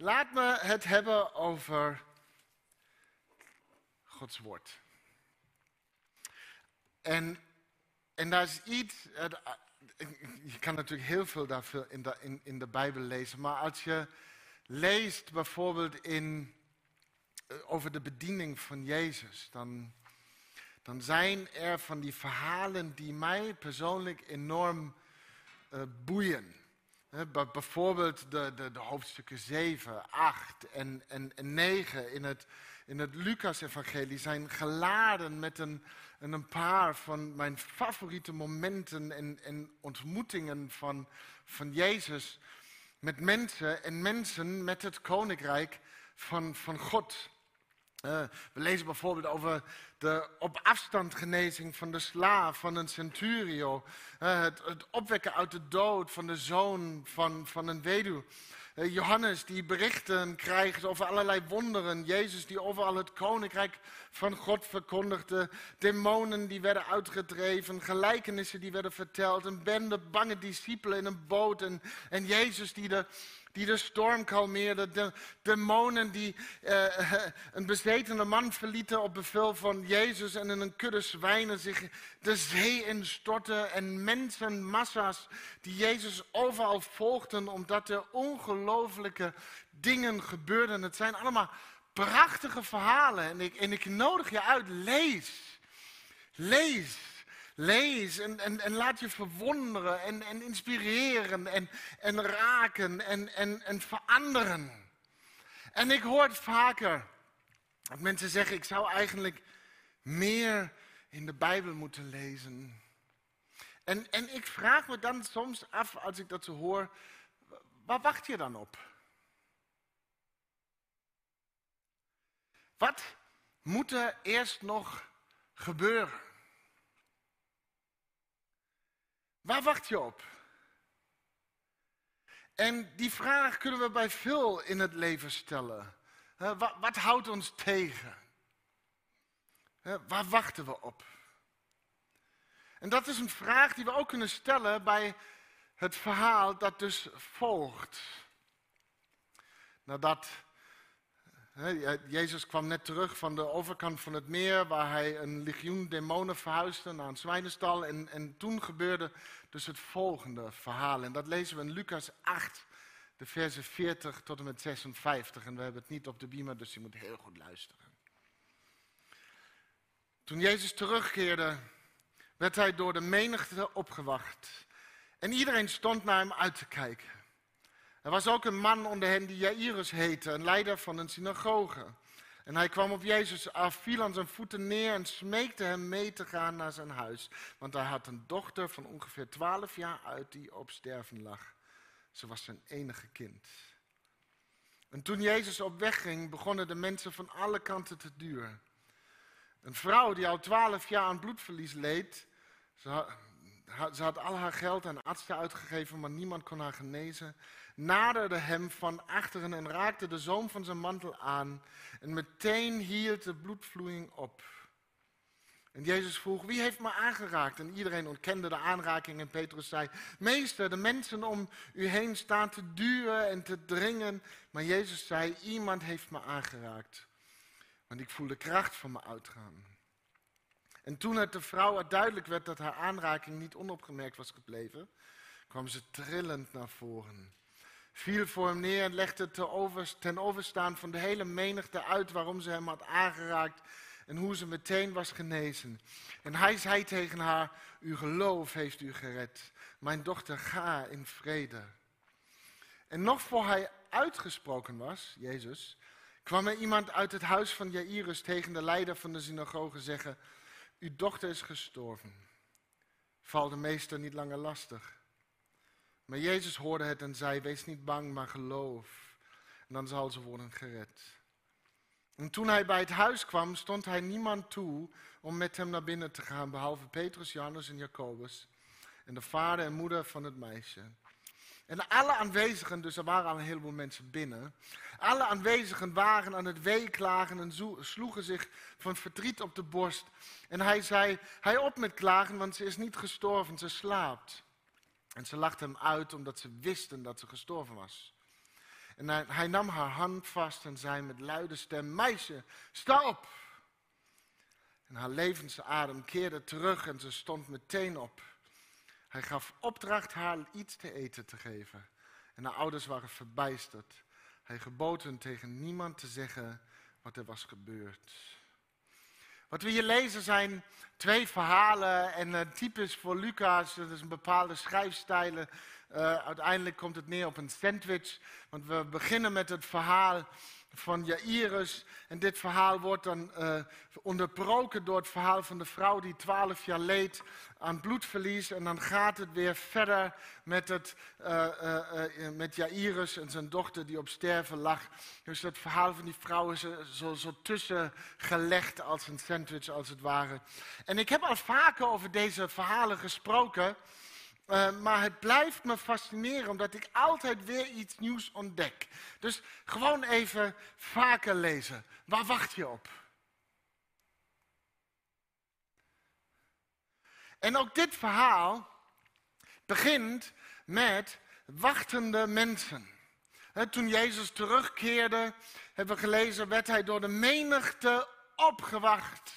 Laat me het hebben over Gods woord. En, en daar is iets, je kan natuurlijk heel veel daarvoor in de, in, in de Bijbel lezen, maar als je leest bijvoorbeeld in, eh, over de bediening van Jezus, dan, dan zijn er van die verhalen die mij persoonlijk enorm uh, boeien. Bijvoorbeeld de, de, de, hoofdstukken 7, 8 en, en, en 9 in het, in het Lucas-evangelie zijn geladen met een, een paar van mijn favoriete momenten en, en ontmoetingen van, van Jezus met mensen en mensen met het koninkrijk van, van God. Uh, we lezen bijvoorbeeld over de op afstand genezing van de slaaf, van een centurio. Uh, het, opwekken uit de dood van de zoon van, van een weduw. Uh, Johannes die berichten krijgt over allerlei wonderen. Jezus die overal het koninkrijk van God verkondigde. Demonen die werden uitgedreven. Gelijkenissen die werden verteld. Een bende bange discipelen in een boot. En, en Jezus die de die de storm kalmeerde. De demonen die uh, een bezetene man verlieten op bevel van Jezus en in een kudde zwijnen zich de zee instortten. En mensenmassa's die Jezus overal volgden omdat er ongelooflijke dingen gebeurden. Het zijn allemaal prachtige verhalen en ik, en ik nodig je uit, lees. Lees. Lees en, en, en laat je verwonderen en, en inspireren en, en raken en, en, en veranderen. En ik hoor het vaker dat mensen zeggen, ik zou eigenlijk meer in de Bijbel moeten lezen. En, en ik vraag me dan soms af, als ik dat zo hoor, waar wacht je dan op? Wat moet er eerst nog gebeuren? Waar wacht je op? En die vraag kunnen we bij veel in het leven stellen. Wat, wat houdt ons tegen? Waar wachten we op? En dat is een vraag die we ook kunnen stellen bij het verhaal dat dus volgt. Nadat Jezus kwam net terug van de overkant van het meer, waar hij een legioen demonen verhuisde naar een zwijnenstal. En, en toen gebeurde dus het volgende verhaal. En dat lezen we in Lucas 8, de versen 40 tot en met 56. En we hebben het niet op de beamer, dus je moet heel goed luisteren. Toen Jezus terugkeerde, werd hij door de menigte opgewacht. En iedereen stond naar hem uit te kijken. Er was ook een man onder hen die Jairus heette, een leider van een synagoge. En hij kwam op Jezus af, viel aan zijn voeten neer en smeekte hem mee te gaan naar zijn huis. Want hij had een dochter van ongeveer twaalf jaar uit die op sterven lag. Ze was zijn enige kind. En toen Jezus op weg ging, begonnen de mensen van alle kanten te duwen. Een vrouw die al twaalf jaar aan bloedverlies leed, ze ze had al haar geld aan artsen uitgegeven, maar niemand kon haar genezen naderde hem van achteren en raakte de zoom van zijn mantel aan. En meteen hield de bloedvloeiing op. En Jezus vroeg, wie heeft me aangeraakt? En iedereen ontkende de aanraking en Petrus zei, meester, de mensen om u heen staan te duwen en te dringen. Maar Jezus zei, iemand heeft me aangeraakt. Want ik voel de kracht van me uitgaan. En toen het de vrouw duidelijk werd dat haar aanraking niet onopgemerkt was gebleven, kwam ze trillend naar voren viel voor hem neer en legde ten overstaan van de hele menigte uit waarom ze hem had aangeraakt en hoe ze meteen was genezen. En hij zei tegen haar, uw geloof heeft u gered. Mijn dochter, ga in vrede. En nog voor hij uitgesproken was, Jezus, kwam er iemand uit het huis van Jairus tegen de leider van de synagoge zeggen, uw dochter is gestorven. Val de meester niet langer lastig. Maar Jezus hoorde het en zei, wees niet bang, maar geloof. En dan zal ze worden gered. En toen hij bij het huis kwam, stond hij niemand toe om met hem naar binnen te gaan, behalve Petrus, Johannes en Jacobus en de vader en moeder van het meisje. En alle aanwezigen, dus er waren al een heleboel mensen binnen, alle aanwezigen waren aan het weeklagen en sloegen zich van verdriet op de borst. En hij zei, hij op met klagen, want ze is niet gestorven, ze slaapt. En ze lachten hem uit omdat ze wisten dat ze gestorven was. En hij, hij nam haar hand vast en zei met luide stem: Meisje, sta op. En haar levensadem keerde terug en ze stond meteen op. Hij gaf opdracht haar iets te eten te geven. En haar ouders waren verbijsterd. Hij gebood hen tegen niemand te zeggen wat er was gebeurd. Wat we hier lezen zijn twee verhalen en uh, typisch voor Lucas, dat is een bepaalde schrijfstijlen. Uh, uiteindelijk komt het neer op een sandwich, want we beginnen met het verhaal van Jairus. En dit verhaal wordt dan uh, onderbroken door het verhaal van de vrouw die twaalf jaar leed aan bloedverlies. En dan gaat het weer verder met, het, uh, uh, met Jairus en zijn dochter die op sterven lag. Dus het verhaal van die vrouw is zo, zo tussen gelegd als een sandwich als het ware. En ik heb al vaker over deze verhalen gesproken. Uh, maar het blijft me fascineren omdat ik altijd weer iets nieuws ontdek. Dus gewoon even vaker lezen. Waar wacht je op? En ook dit verhaal begint met wachtende mensen. toen Jezus terugkeerde, hebben we gelezen, werd hij door de menigte opgewacht.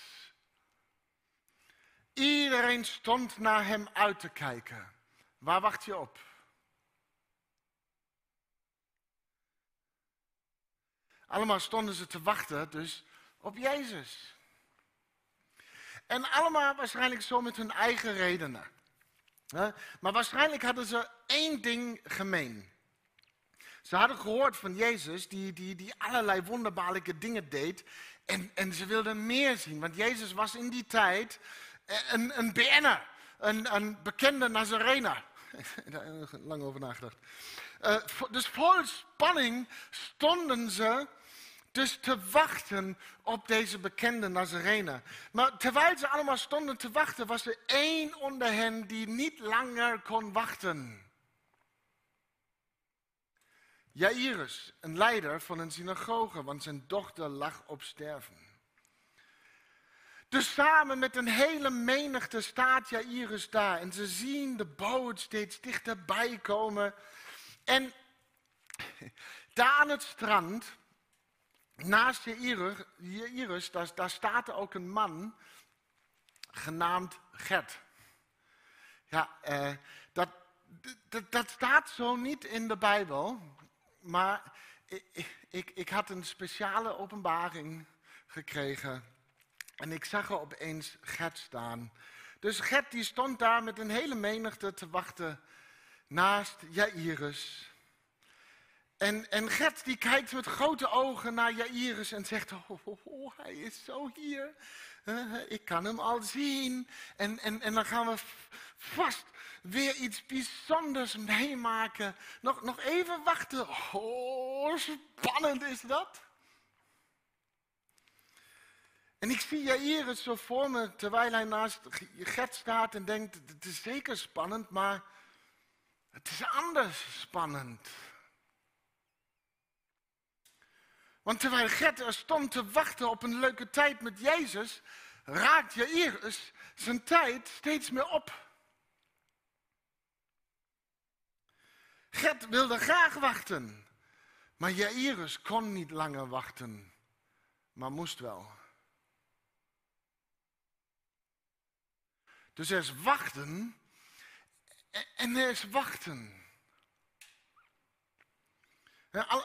Iedereen stond naar hem uit te kijken. Waar wacht je op? Allemaal stonden ze te wachten dus op Jezus. En allemaal waarschijnlijk zo met hun eigen redenen. Maar waarschijnlijk hadden ze één ding gemeen. Ze hadden gehoord van Jezus, die, die, die allerlei wonderbaarlijke dingen deed. En, en ze wilden meer zien, want Jezus was in die tijd een, een BN'er, een, een bekende Nazarener. Daar lang over nagedacht. Uh, dus vol spanning stonden ze dus te wachten op deze bekende Nazarener. Maar terwijl ze allemaal stonden te wachten, was er één onder hen die niet langer kon wachten. Jairus, een leider van een synagoge, want zijn dochter lag op sterven. Dus samen met een hele menigte staat Jairus daar. En ze zien de boot steeds dichterbij komen. En daar aan het strand, naast Jairus, daar, daar staat ook een man genaamd Gert. Ja, eh, dat, dat, dat, staat zo niet in de Bijbel. Maar ik, ik, ik had een speciale openbaring gekregen en ik zag er opeens Gert staan. Dus Gert die stond daar met een hele menigte te wachten naast Jairus. En, en Gert die kijkt met grote ogen naar Jairus en zegt, oh, oh, oh hij is zo hier. Uh, ik kan hem al zien. En, en, en dan gaan we vast weer iets bijzonders meemaken. Nog, nog even wachten. Oh, spannend is dat. En ik zie Jairus zo voor me, terwijl hij naast Gert staat en denkt, het is zeker spannend, maar het is anders spannend. Want terwijl Gert er stond te wachten op een leuke tijd met Jezus, raakt Jairus zijn tijd steeds meer op. Gert wilde graag wachten, maar Jairus kon niet langer wachten, maar moest wel. Dus er is wachten en er is wachten.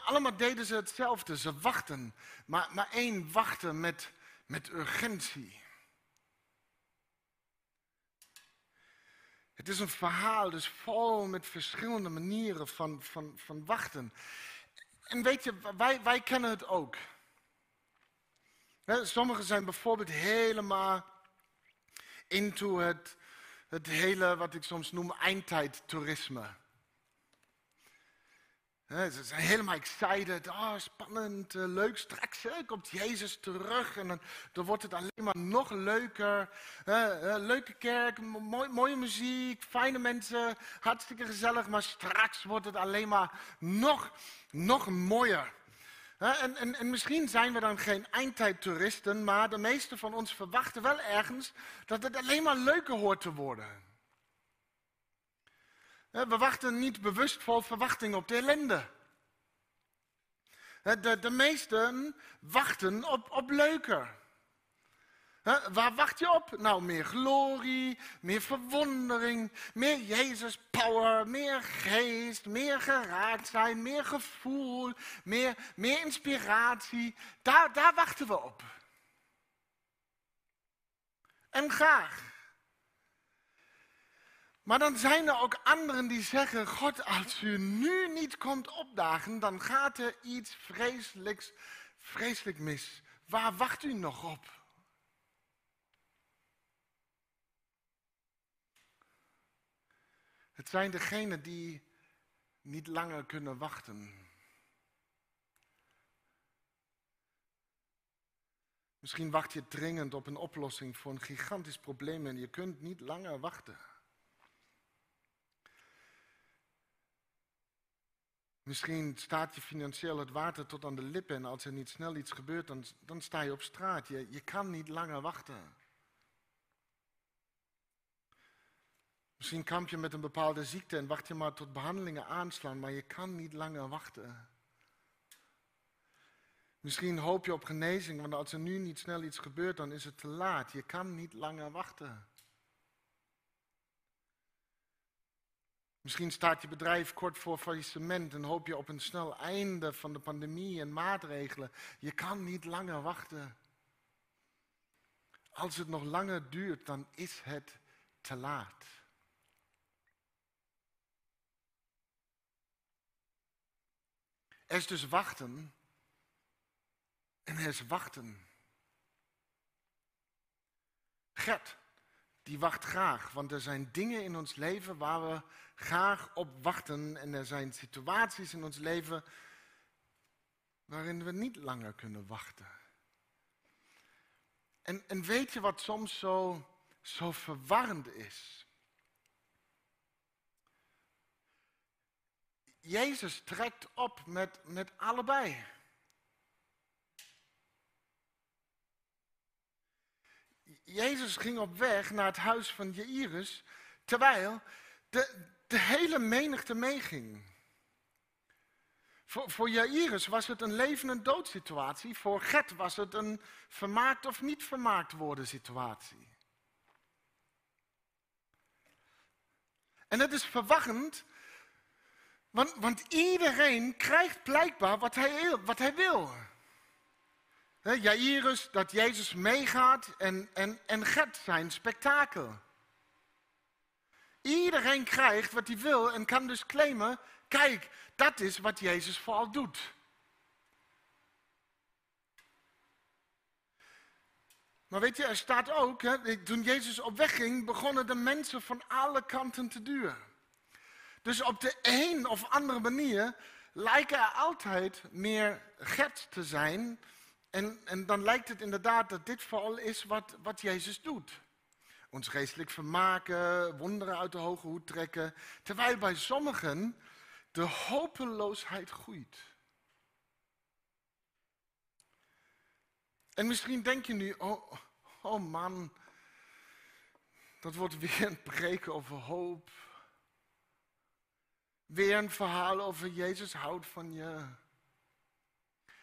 allemaal deden ze hetzelfde, ze wachten. Maar, maar één wachten met, met urgentie. Het is een verhaal, dus vol met verschillende manieren van, van, van wachten. En weet je, wij, wij kennen het ook. Sommigen zijn bijvoorbeeld helemaal into het, het hele, wat ik soms noem, eindtijdtoerisme. ze zijn helemaal excited. Oh, spannend, uh, leuk. Straks hè, komt Jezus terug en dan, dan, wordt het alleen maar nog leuker. leuke kerk, mooie muziek, fijne mensen, hartstikke gezellig. Maar straks wordt het alleen maar nog, nog mooier. En, en, en, misschien zijn we dan geen eindtijdtoeristen, maar de meeste van ons verwachten wel ergens dat het alleen maar leuker hoort te worden. We wachten niet bewust vol verwachting op de ellende. De, de meesten wachten op, op leuker. Waar wacht je op? Nou, meer glorie, meer verwondering, meer Jezus power, meer geest, meer geraakt zijn, meer gevoel, meer, meer inspiratie. Daar, daar wachten we op. En graag. Maar dan zijn er ook anderen die zeggen: God, als u nu niet komt opdagen, dan gaat er iets vreselijks, vreselijk mis. Waar wacht u nog op? Het zijn degenen die niet langer kunnen wachten. Misschien wacht je dringend op een oplossing voor een gigantisch probleem en je kunt niet langer wachten. Misschien staat je financieel het water tot aan de lippen en als er niet snel iets gebeurt, dan, dan sta je op straat. Je, je kan niet langer wachten. Misschien kamp je met een bepaalde ziekte en wacht je maar tot behandelingen aanslaan, maar je kan niet langer wachten. Misschien hoop je op genezing, want als er nu niet snel iets gebeurt, dan is het te laat. Je kan niet langer wachten. Misschien staat je bedrijf kort voor faillissement en hoop je op een snel einde van de pandemie en maatregelen. Je kan niet langer wachten. Als het nog langer duurt, dan is het te laat. Er is dus wachten en er is wachten. Gert, die wacht graag, want er zijn dingen in ons leven waar we graag op wachten en er zijn situaties in ons leven waarin we niet langer kunnen wachten. En, en weet je wat soms zo, zo verwarrend is? Jezus trekt op met, met allebei. Jezus ging op weg naar het huis van Jairus, terwijl de, de hele menigte meeging. Voor, voor Jairus was het een leven- en doodsituatie. Voor Gert was het een vermaakt of niet vermaakt worden situatie. En het is verwarrend, want, want iedereen krijgt blijkbaar wat hij, wat hij wil. Jairus, dat Jezus meegaat en, en, en Gert zijn spektakel. Iedereen krijgt wat hij wil en kan dus claimen, kijk, dat is wat Jezus vooral doet. Maar weet je, er staat ook, toen Jezus op weg ging, begonnen de mensen van alle kanten te duwen. Dus op de een of andere manier lijken er altijd meer Gert te zijn. En, en dan lijkt het inderdaad dat dit vooral is wat, wat Jezus doet ons geestelijk vermaken, wonderen uit de hoge hoed trekken, terwijl bij sommigen de hopeloosheid groeit. En misschien denk je nu, oh, oh man, dat wordt weer een preek over hoop. Weer een verhaal over Jezus houdt van je.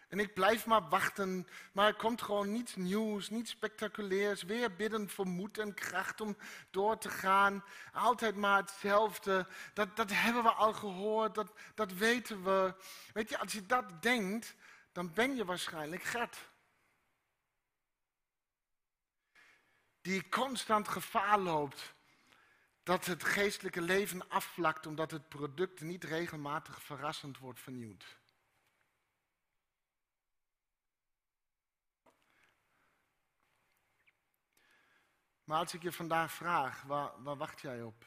En ik blijf maar wachten, maar er komt gewoon niets nieuws, niets spectaculairs. Weer bidden voor moed en kracht om door te gaan. Altijd maar hetzelfde. Dat, dat hebben we al gehoord, dat, dat weten we. Weet je, als je dat denkt, dan ben je waarschijnlijk Gert. Die constant gevaar loopt dat het geestelijke leven afvlakt omdat het product niet regelmatig verrassend wordt vernieuwd. Maar als ik je vandaag vraag, waar, waar wacht jij op?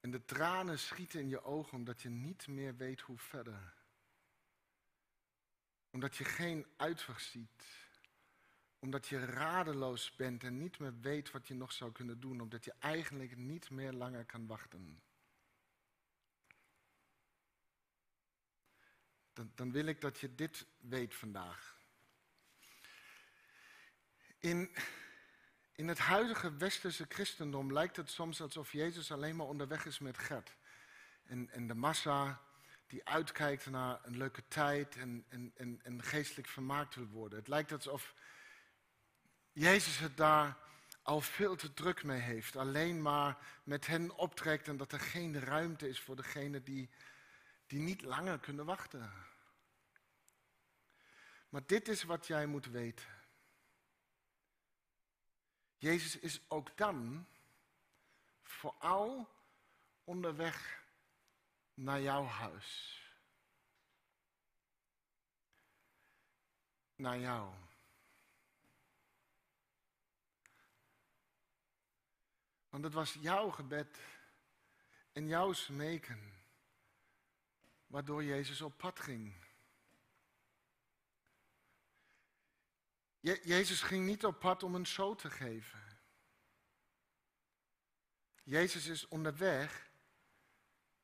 En de tranen schieten in je ogen omdat je niet meer weet hoe verder. Omdat je geen uitweg ziet. Omdat je radeloos bent en niet meer weet wat je nog zou kunnen doen. Omdat je eigenlijk niet meer langer kan wachten. Dan, dan wil ik dat je dit weet vandaag. In, in het huidige westerse christendom lijkt het soms alsof Jezus alleen maar onderweg is met Gert. En, en de massa, die uitkijkt naar een leuke tijd en, en, en, en geestelijk vermaakt wil worden. Het lijkt alsof Jezus het daar al veel te druk mee heeft. Alleen maar met hen optrekt en dat er geen ruimte is voor degenen die, die niet langer kunnen wachten. Maar dit is wat jij moet weten. Jezus is ook dan vooral onderweg naar jouw huis. Naar jou. Want het was jouw gebed en jouw smeken waardoor Jezus op pad ging. Je Jezus ging niet op pad om een show te geven. Jezus is onderweg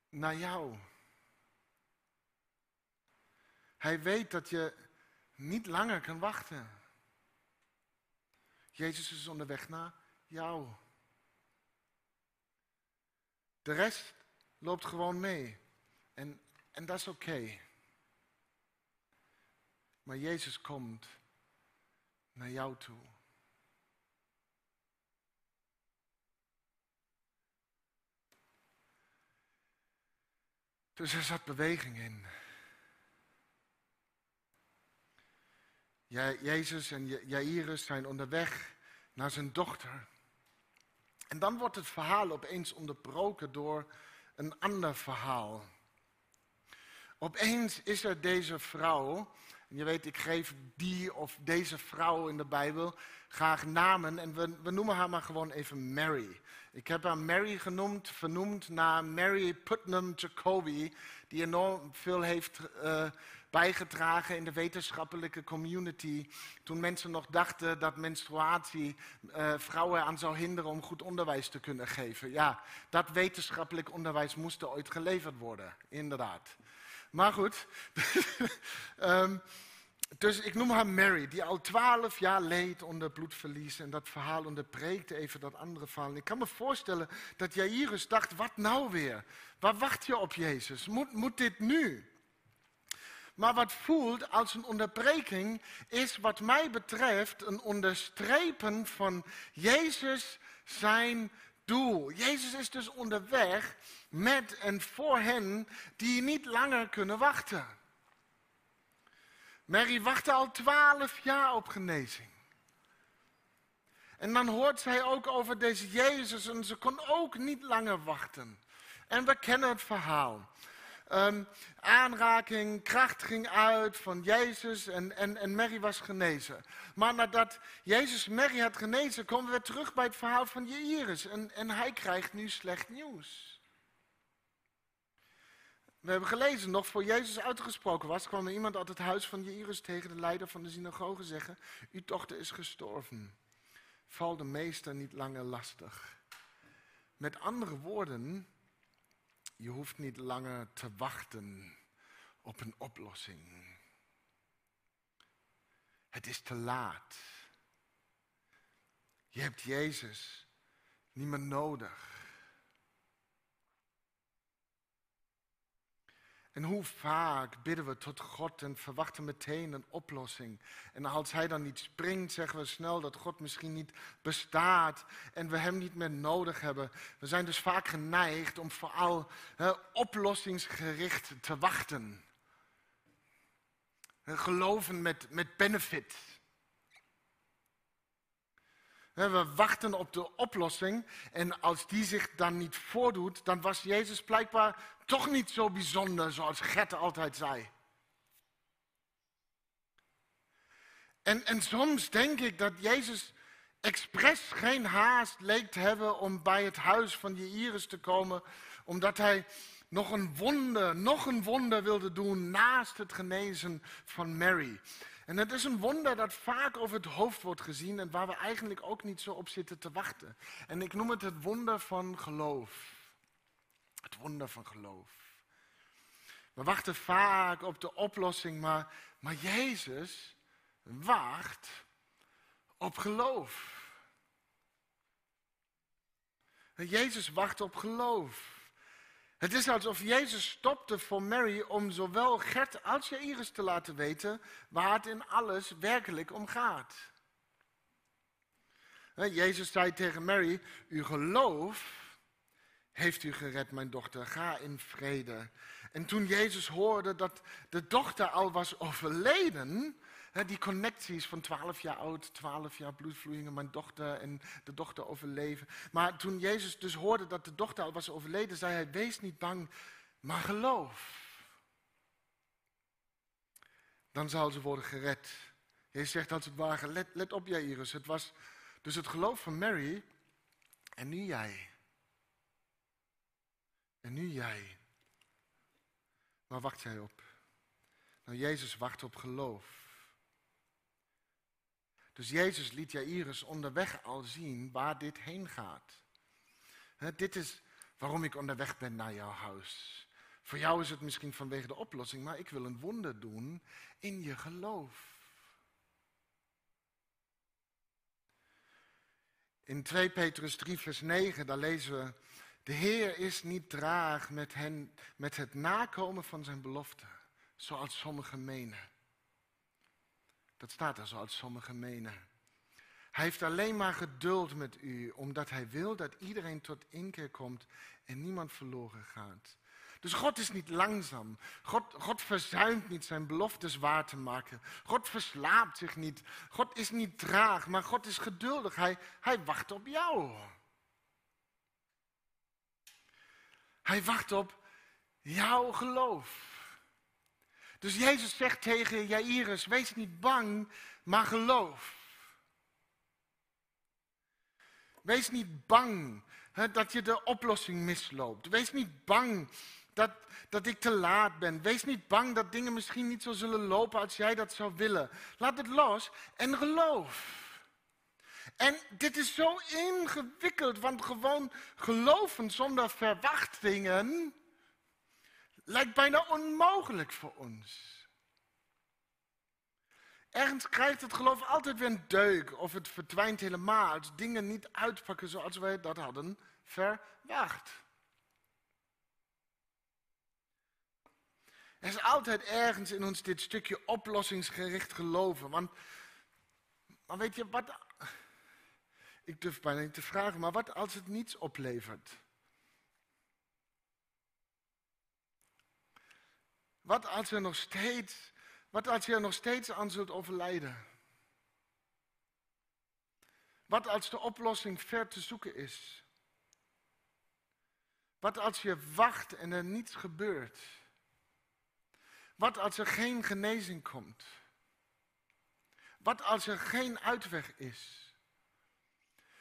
naar jou. Hij weet dat je niet langer kan wachten. Jezus is onderweg naar jou. De rest loopt gewoon mee. En, en dat is oké. Maar Jezus komt naar jou toe. Dus er zat beweging in. Jezus en Jairus zijn onderweg naar zijn dochter. En dan wordt het verhaal opeens onderbroken door een ander verhaal. Opeens is er deze vrouw je weet, ik geef die of deze vrouw in de Bijbel graag namen en we, we noemen haar maar gewoon even Mary. Ik heb haar Mary genoemd, vernoemd naar Mary Putnam Jacoby, die enorm veel heeft uh, bijgedragen in de wetenschappelijke community. Toen mensen nog dachten dat menstruatie uh, vrouwen aan zou hinderen om goed onderwijs te kunnen geven. Ja, dat wetenschappelijk onderwijs moest er ooit geleverd worden, inderdaad. Maar goed. um, dus ik noem haar Mary, die al twaalf jaar leed onder bloedverlies. En dat verhaal onderbreekt even dat andere verhaal. ik kan me voorstellen dat Jairus dacht, wat nou weer? Waar wacht je op Jezus? Moet, moet dit nu? Maar wat voelt als een onderbreking is wat mij betreft een onderstrepen van Jezus zijn doel. Jezus is dus onderweg met en voor hen die niet langer kunnen wachten. Mary wachtte al twaalf jaar op genezing. En dan hoort zij ook over deze Jezus en ze kon ook niet langer wachten. En we kennen het verhaal. Um, aanraking, kracht ging uit van Jezus en, en, en Mary was genezen. Maar nadat Jezus Mary had genezen, komen we terug bij het verhaal van Jairus. En, en hij krijgt nu slecht nieuws. We hebben gelezen, nog voor Jezus uitgesproken was, kwam er iemand uit het huis van Jairus tegen de leider van de synagoge zeggen, uw dochter is gestorven. Val de meester niet langer lastig. Met andere woorden, je hoeft niet langer te wachten op een oplossing. Het is te laat. Je hebt Jezus niet meer nodig. En hoe vaak bidden we tot God en verwachten meteen een oplossing. En als Hij dan niet springt, zeggen we snel dat God misschien niet bestaat en we Hem niet meer nodig hebben. We zijn dus vaak geneigd om vooral oplossingsgericht te wachten. geloven met, met benefit. We wachten op de oplossing en als die zich dan niet voordoet, dan was Jezus blijkbaar toch niet zo bijzonder zoals Gert altijd zei. En, en soms denk ik dat Jezus expres geen haast leek te hebben om bij het huis van Jairus te komen, omdat hij nog een wonder, nog een wonder wilde doen naast het genezen van Mary. En het is een wonder dat vaak over het hoofd wordt gezien en waar we eigenlijk ook niet zo op zitten te wachten. En ik noem het het wonder van geloof. Het wonder van geloof. We wachten vaak op de oplossing, maar, maar Jezus wacht op geloof. Jezus wacht op geloof. Het is alsof Jezus stopte voor Mary om zowel Gert als Jairus te laten weten waar het in alles werkelijk om gaat. Jezus zei tegen Mary, uw geloof heeft u gered, mijn dochter, ga in vrede. En toen Jezus hoorde dat de dochter al was overleden, die connecties van 12 jaar oud, 12 jaar bloedvloeien, mijn dochter en de dochter overleven. Maar toen Jezus dus hoorde dat de dochter al was overleden, zei hij, wees niet bang, maar geloof. Dan zal ze worden gered. Jezus zegt als het ware, let, let op Jairus. Het was dus het geloof van Mary en nu jij. En nu jij. Waar wacht jij op? Nou, Jezus wacht op geloof. Dus Jezus liet Jairus onderweg al zien waar dit heen gaat. dit is waarom ik onderweg ben naar jouw huis. Voor jou is het misschien vanwege de oplossing, maar ik wil een wonder doen in je geloof. In 2 Petrus 3, vers 9, daar lezen we: De Heer is niet traag met, hen, met het nakomen van zijn belofte, zoals sommigen menen. Dat staat er zoals sommigen menen. Hij heeft alleen maar geduld met u, omdat hij wil dat iedereen tot inkeer komt en niemand verloren gaat. Dus God is niet langzaam. God, God verzuimt niet zijn beloftes waar te maken. God verslaapt zich niet. God is niet traag, maar God is geduldig. Hij, hij wacht op jou. Hij wacht op jouw geloof. Dus Jezus zegt tegen Jairus, wees niet bang, maar geloof. Wees niet bang hè, dat je de oplossing misloopt. Wees niet bang dat, dat ik te laat ben. Wees niet bang dat dingen misschien niet zo zullen lopen als jij dat zou willen. Laat het los en geloof. En dit is zo ingewikkeld, want gewoon geloven zonder verwachtingen lijkt bijna onmogelijk voor ons. Ergens krijgt het geloof altijd weer een deuk of het verdwijnt helemaal als dingen niet uitpakken zoals wij dat hadden verwacht. Er is altijd ergens in ons dit stukje oplossingsgericht geloven. Want, maar weet je wat? Ik durf bijna niet te vragen, maar wat als het niets oplevert? Wat als er nog steeds, wat als je er nog steeds aan zult overlijden? Wat als de oplossing ver te zoeken is? Wat als je wacht en er niets gebeurt? Wat als er geen genezing komt? Wat als er geen uitweg is?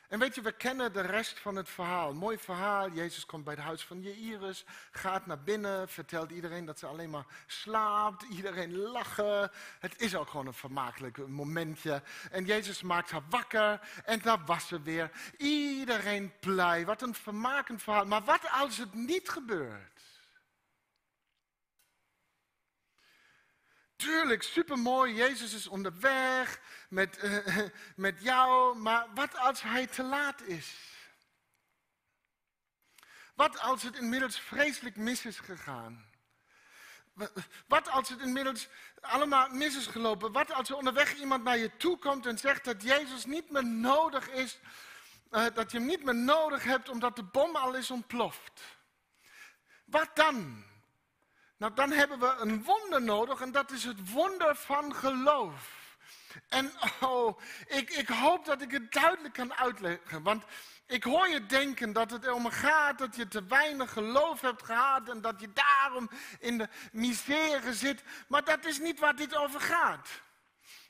En weet je, we kennen de rest van het verhaal. Mooi verhaal. Jezus komt bij het huis van Jairus, gaat naar binnen, vertelt iedereen dat ze alleen maar slaapt. Iedereen lachen. Het is ook gewoon een vermakelijk momentje. En Jezus maakt haar wakker en daar was ze weer. Iedereen blij. Wat een vermakend verhaal. Maar wat als het niet gebeurt? Tuurlijk, supermooi. Jezus is onderweg met, uh, met jou. Maar wat als hij te laat is? Wat als het inmiddels vreselijk mis is gegaan? Wat als het inmiddels allemaal mis is gelopen? Wat als er onderweg iemand naar je toe komt en zegt dat Jezus niet meer nodig is, uh, dat je hem niet meer nodig hebt omdat de bom al is ontploft? Wat dan? Nou, dan hebben we een wonder nodig en dat is het wonder van geloof. En oh, ik, ik hoop dat ik het duidelijk kan uitleggen. Want ik hoor je denken dat het erom gaat dat je te weinig geloof hebt gehad en dat je daarom in de misère zit. Maar dat is niet waar dit over gaat.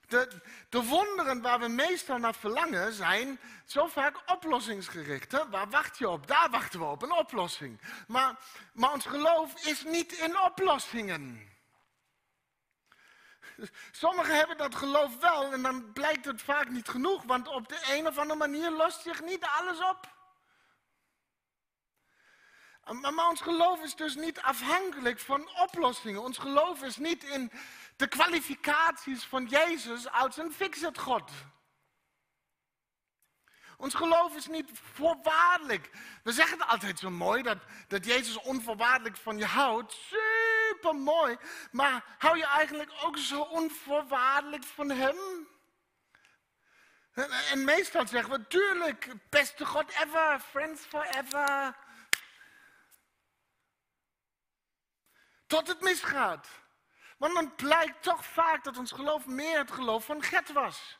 De, de, wonderen waar we meestal naar verlangen zijn zo vaak oplossingsgericht. Hè? Waar wacht je op? Daar wachten we op, een oplossing. Maar, maar ons geloof is niet in oplossingen. Sommigen hebben dat geloof wel en dan blijkt het vaak niet genoeg, want op de een of andere manier lost zich niet alles op. Maar ons geloof is dus niet afhankelijk van oplossingen. Ons geloof is niet in de kwalificaties van Jezus als een fix-it God. Ons geloof is niet voorwaardelijk. We zeggen het altijd zo mooi dat, dat Jezus onvoorwaardelijk van je houdt. Super mooi. Maar hou je eigenlijk ook zo onvoorwaardelijk van Hem? En, en meestal zeggen we, tuurlijk, beste God ever, friends forever. Tot het misgaat. Want dan blijkt toch vaak dat ons geloof meer het geloof van Gert was.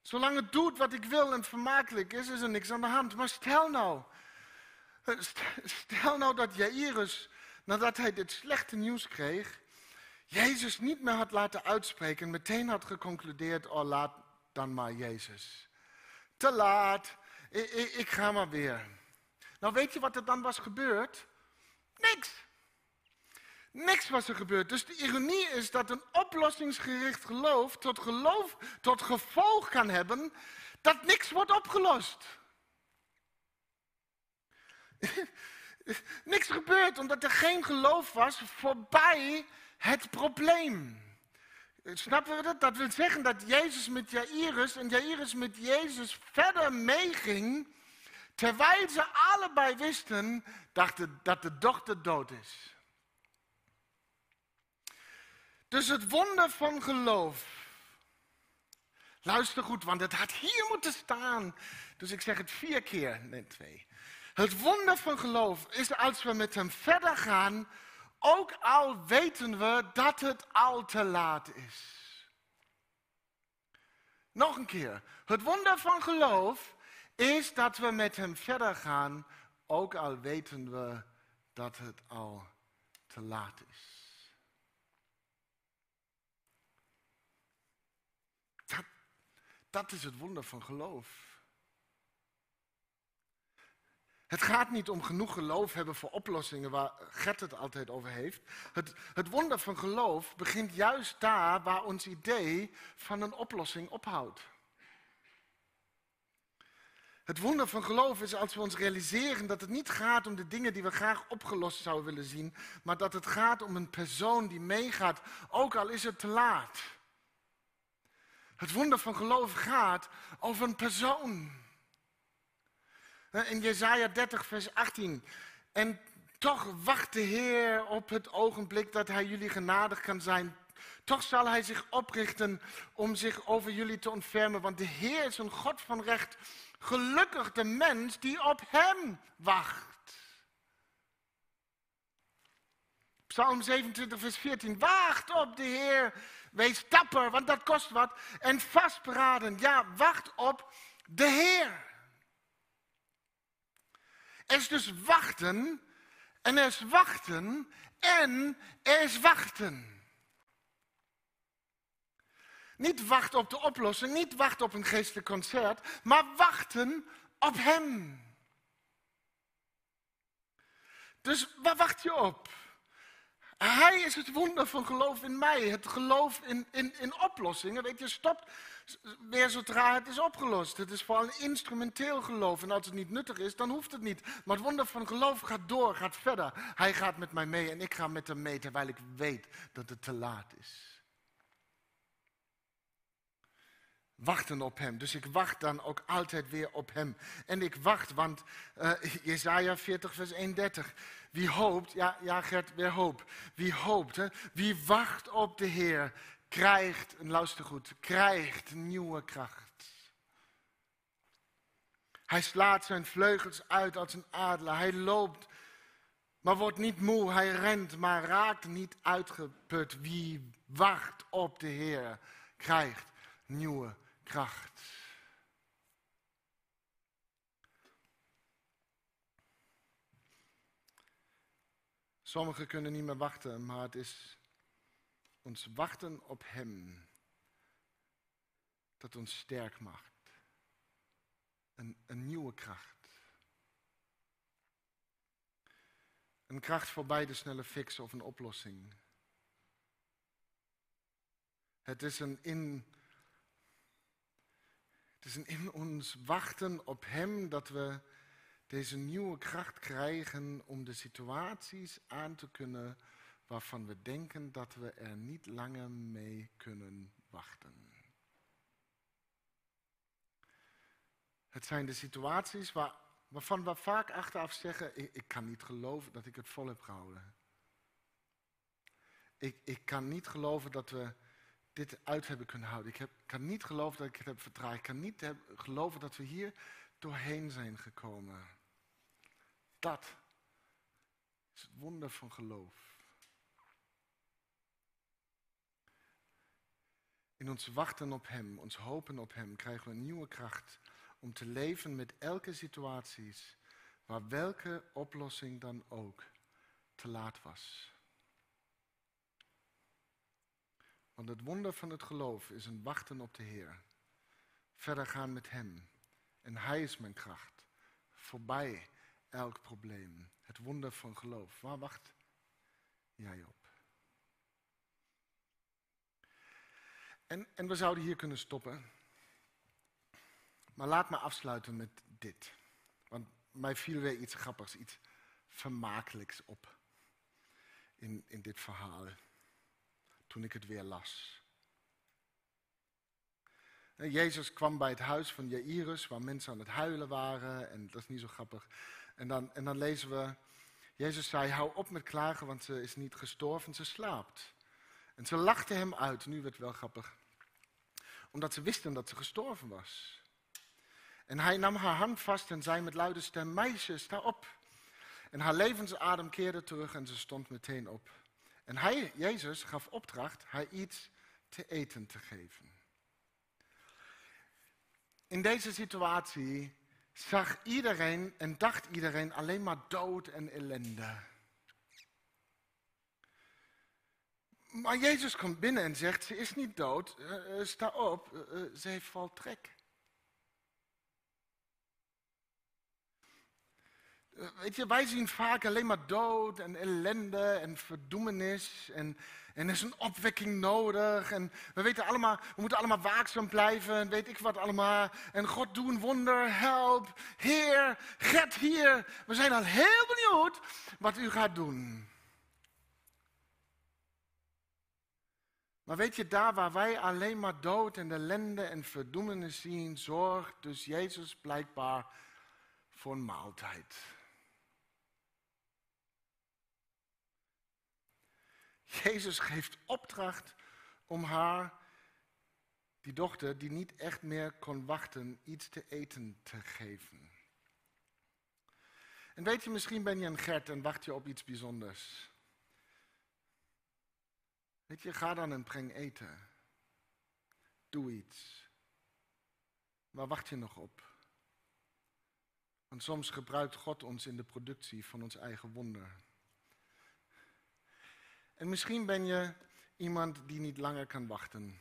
Zolang het doet wat ik wil en vermakelijk is, is er niks aan de hand. Maar stel nou, stel nou dat Jairus, nadat hij dit slechte nieuws kreeg, Jezus niet meer had laten uitspreken en meteen had geconcludeerd, oh laat dan maar Jezus. Te laat, ik, ik, ik ga maar weer. Nou weet je wat er dan was gebeurd? Niks. Niks was er gebeurd. Dus de ironie is dat een oplossingsgericht geloof tot, geloof tot gevolg kan hebben dat niks wordt opgelost. niks gebeurt omdat er geen geloof was voorbij het probleem. Snappen we dat? Dat wil zeggen dat Jezus met Jairus en Jairus met Jezus verder meeging, terwijl ze allebei wisten dat de dochter dood is. Dus het wonder van geloof. Luister goed, want het had hier moeten staan. Dus ik zeg het vier keer, nee twee. Het wonder van geloof is als we met hem verder gaan, ook al weten we dat het al te laat is. Nog een keer. Het wonder van geloof is dat we met hem verder gaan, ook al weten we dat het al te laat is. Dat, is het wonder van geloof. Het gaat niet om genoeg geloof hebben voor oplossingen waar Gert het altijd over heeft. Het, het wonder van geloof begint juist daar waar ons idee van een oplossing ophoudt. Het wonder van geloof is als we ons realiseren dat het niet gaat om de dingen die we graag opgelost zouden willen zien, maar dat het gaat om een persoon die meegaat, ook al is het te laat. Het wonder van geloof gaat over een persoon. In Jesaja 30, vers 18. En toch wacht de Heer op het ogenblik dat Hij jullie genadig kan zijn. Toch zal Hij zich oprichten om zich over jullie te ontfermen. Want de Heer is een God van recht. Gelukkig de mens die op Hem wacht. Psalm 27, vers 14. Wacht op de Heer. Wees dapper, want dat kost wat. En vastberaden. Ja, wacht op de Heer. Er is dus wachten, en er is wachten, en er is wachten. Niet wachten op de oplossing, niet wachten op een geestelijk concert, maar wachten op Hem. Dus waar wacht je op? Hij is het wonder van geloof in mij. Het geloof in, in, in oplossingen. Weet je, stopt weer zodra het is opgelost. Het is vooral een instrumenteel geloof. En als het niet nuttig is, dan hoeft het niet. Maar het wonder van geloof gaat door, gaat verder. Hij gaat met mij mee en ik ga met hem mee, terwijl ik weet dat het te laat is. Wachten op hem. Dus ik wacht dan ook altijd weer op hem. En ik wacht, want uh, Jezaja 40 vers 31. Wie hoopt, ja, ja Gert, weer hoop. Wie hoopt, hè? wie wacht op de Heer, krijgt, en luister goed, krijgt nieuwe kracht. Hij slaat zijn vleugels uit als een adelaar. Hij loopt, maar wordt niet moe. Hij rent, maar raakt niet uitgeput. Wie wacht op de Heer, krijgt nieuwe kracht. Sommigen kunnen niet meer wachten, maar het is ons wachten op Hem dat ons sterk maakt. Een, een nieuwe kracht. Een kracht voorbij de snelle fix of een oplossing. Het is een in het is in ons wachten op Hem dat we deze nieuwe kracht krijgen om de situaties aan te kunnen waarvan we denken dat we er niet langer mee kunnen wachten. Het zijn de situaties waar, waarvan we vaak achteraf zeggen: ik, ik kan niet geloven dat ik het vol heb gehouden. Ik, ik kan niet geloven dat we dit uit hebben kunnen houden. Ik heb, kan niet geloven dat ik het heb vertraagd. Ik kan niet geloven dat we hier doorheen zijn gekomen. Dat is het wonder van geloof. In ons wachten op Hem, ons hopen op Hem, krijgen we een nieuwe kracht om te leven met elke situatie, waar welke oplossing dan ook te laat was. Want het wonder van het geloof is een wachten op de Heer. Verder gaan met Hem. En Hij is mijn kracht. Voorbij elk probleem. Het wonder van geloof. Waar wacht jij op? En, en we zouden hier kunnen stoppen. Maar laat me afsluiten met dit. Want mij viel weer iets grappigs, iets vermakelijks op in, in dit verhaal. Toen ik het weer las. Jezus kwam bij het huis van Jairus, waar mensen aan het huilen waren. En dat is niet zo grappig. En dan, en dan lezen we, Jezus zei, hou op met klagen, want ze is niet gestorven, ze slaapt. En ze lachten hem uit, nu werd het wel grappig. Omdat ze wisten dat ze gestorven was. En hij nam haar hand vast en zei met luide stem, meisje, sta op. En haar levensadem keerde terug en ze stond meteen op. En hij, Jezus, gaf opdracht haar iets te eten te geven. In deze situatie zag iedereen en dacht iedereen alleen maar dood en ellende. Maar Jezus komt binnen en zegt, ze is niet dood, uh, sta op, uh, ze heeft valtrek. Weet je, wij zien vaak alleen maar dood en ellende en verdoemenis en, en er is een opwekking nodig. En we weten allemaal, we moeten allemaal waakzaam blijven en weet ik wat allemaal. En God doe een wonder, help, Heer, get hier. We zijn al heel benieuwd wat u gaat doen. Maar weet je, daar waar wij alleen maar dood en ellende en verdoemenis zien, zorgt dus Jezus blijkbaar voor een maaltijd. Jezus geeft opdracht om haar, die dochter, die niet echt meer kon wachten, iets te eten te geven. En weet je, misschien ben je een Gert en wacht je op iets bijzonders. Weet je, ga dan en breng eten. Doe iets. Waar wacht je nog op? Want soms gebruikt God ons in de productie van ons eigen wonder. En misschien ben je iemand die niet langer kan wachten.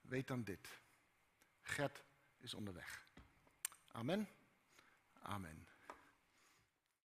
Weet dan dit. Gert is onderweg. Amen. Amen.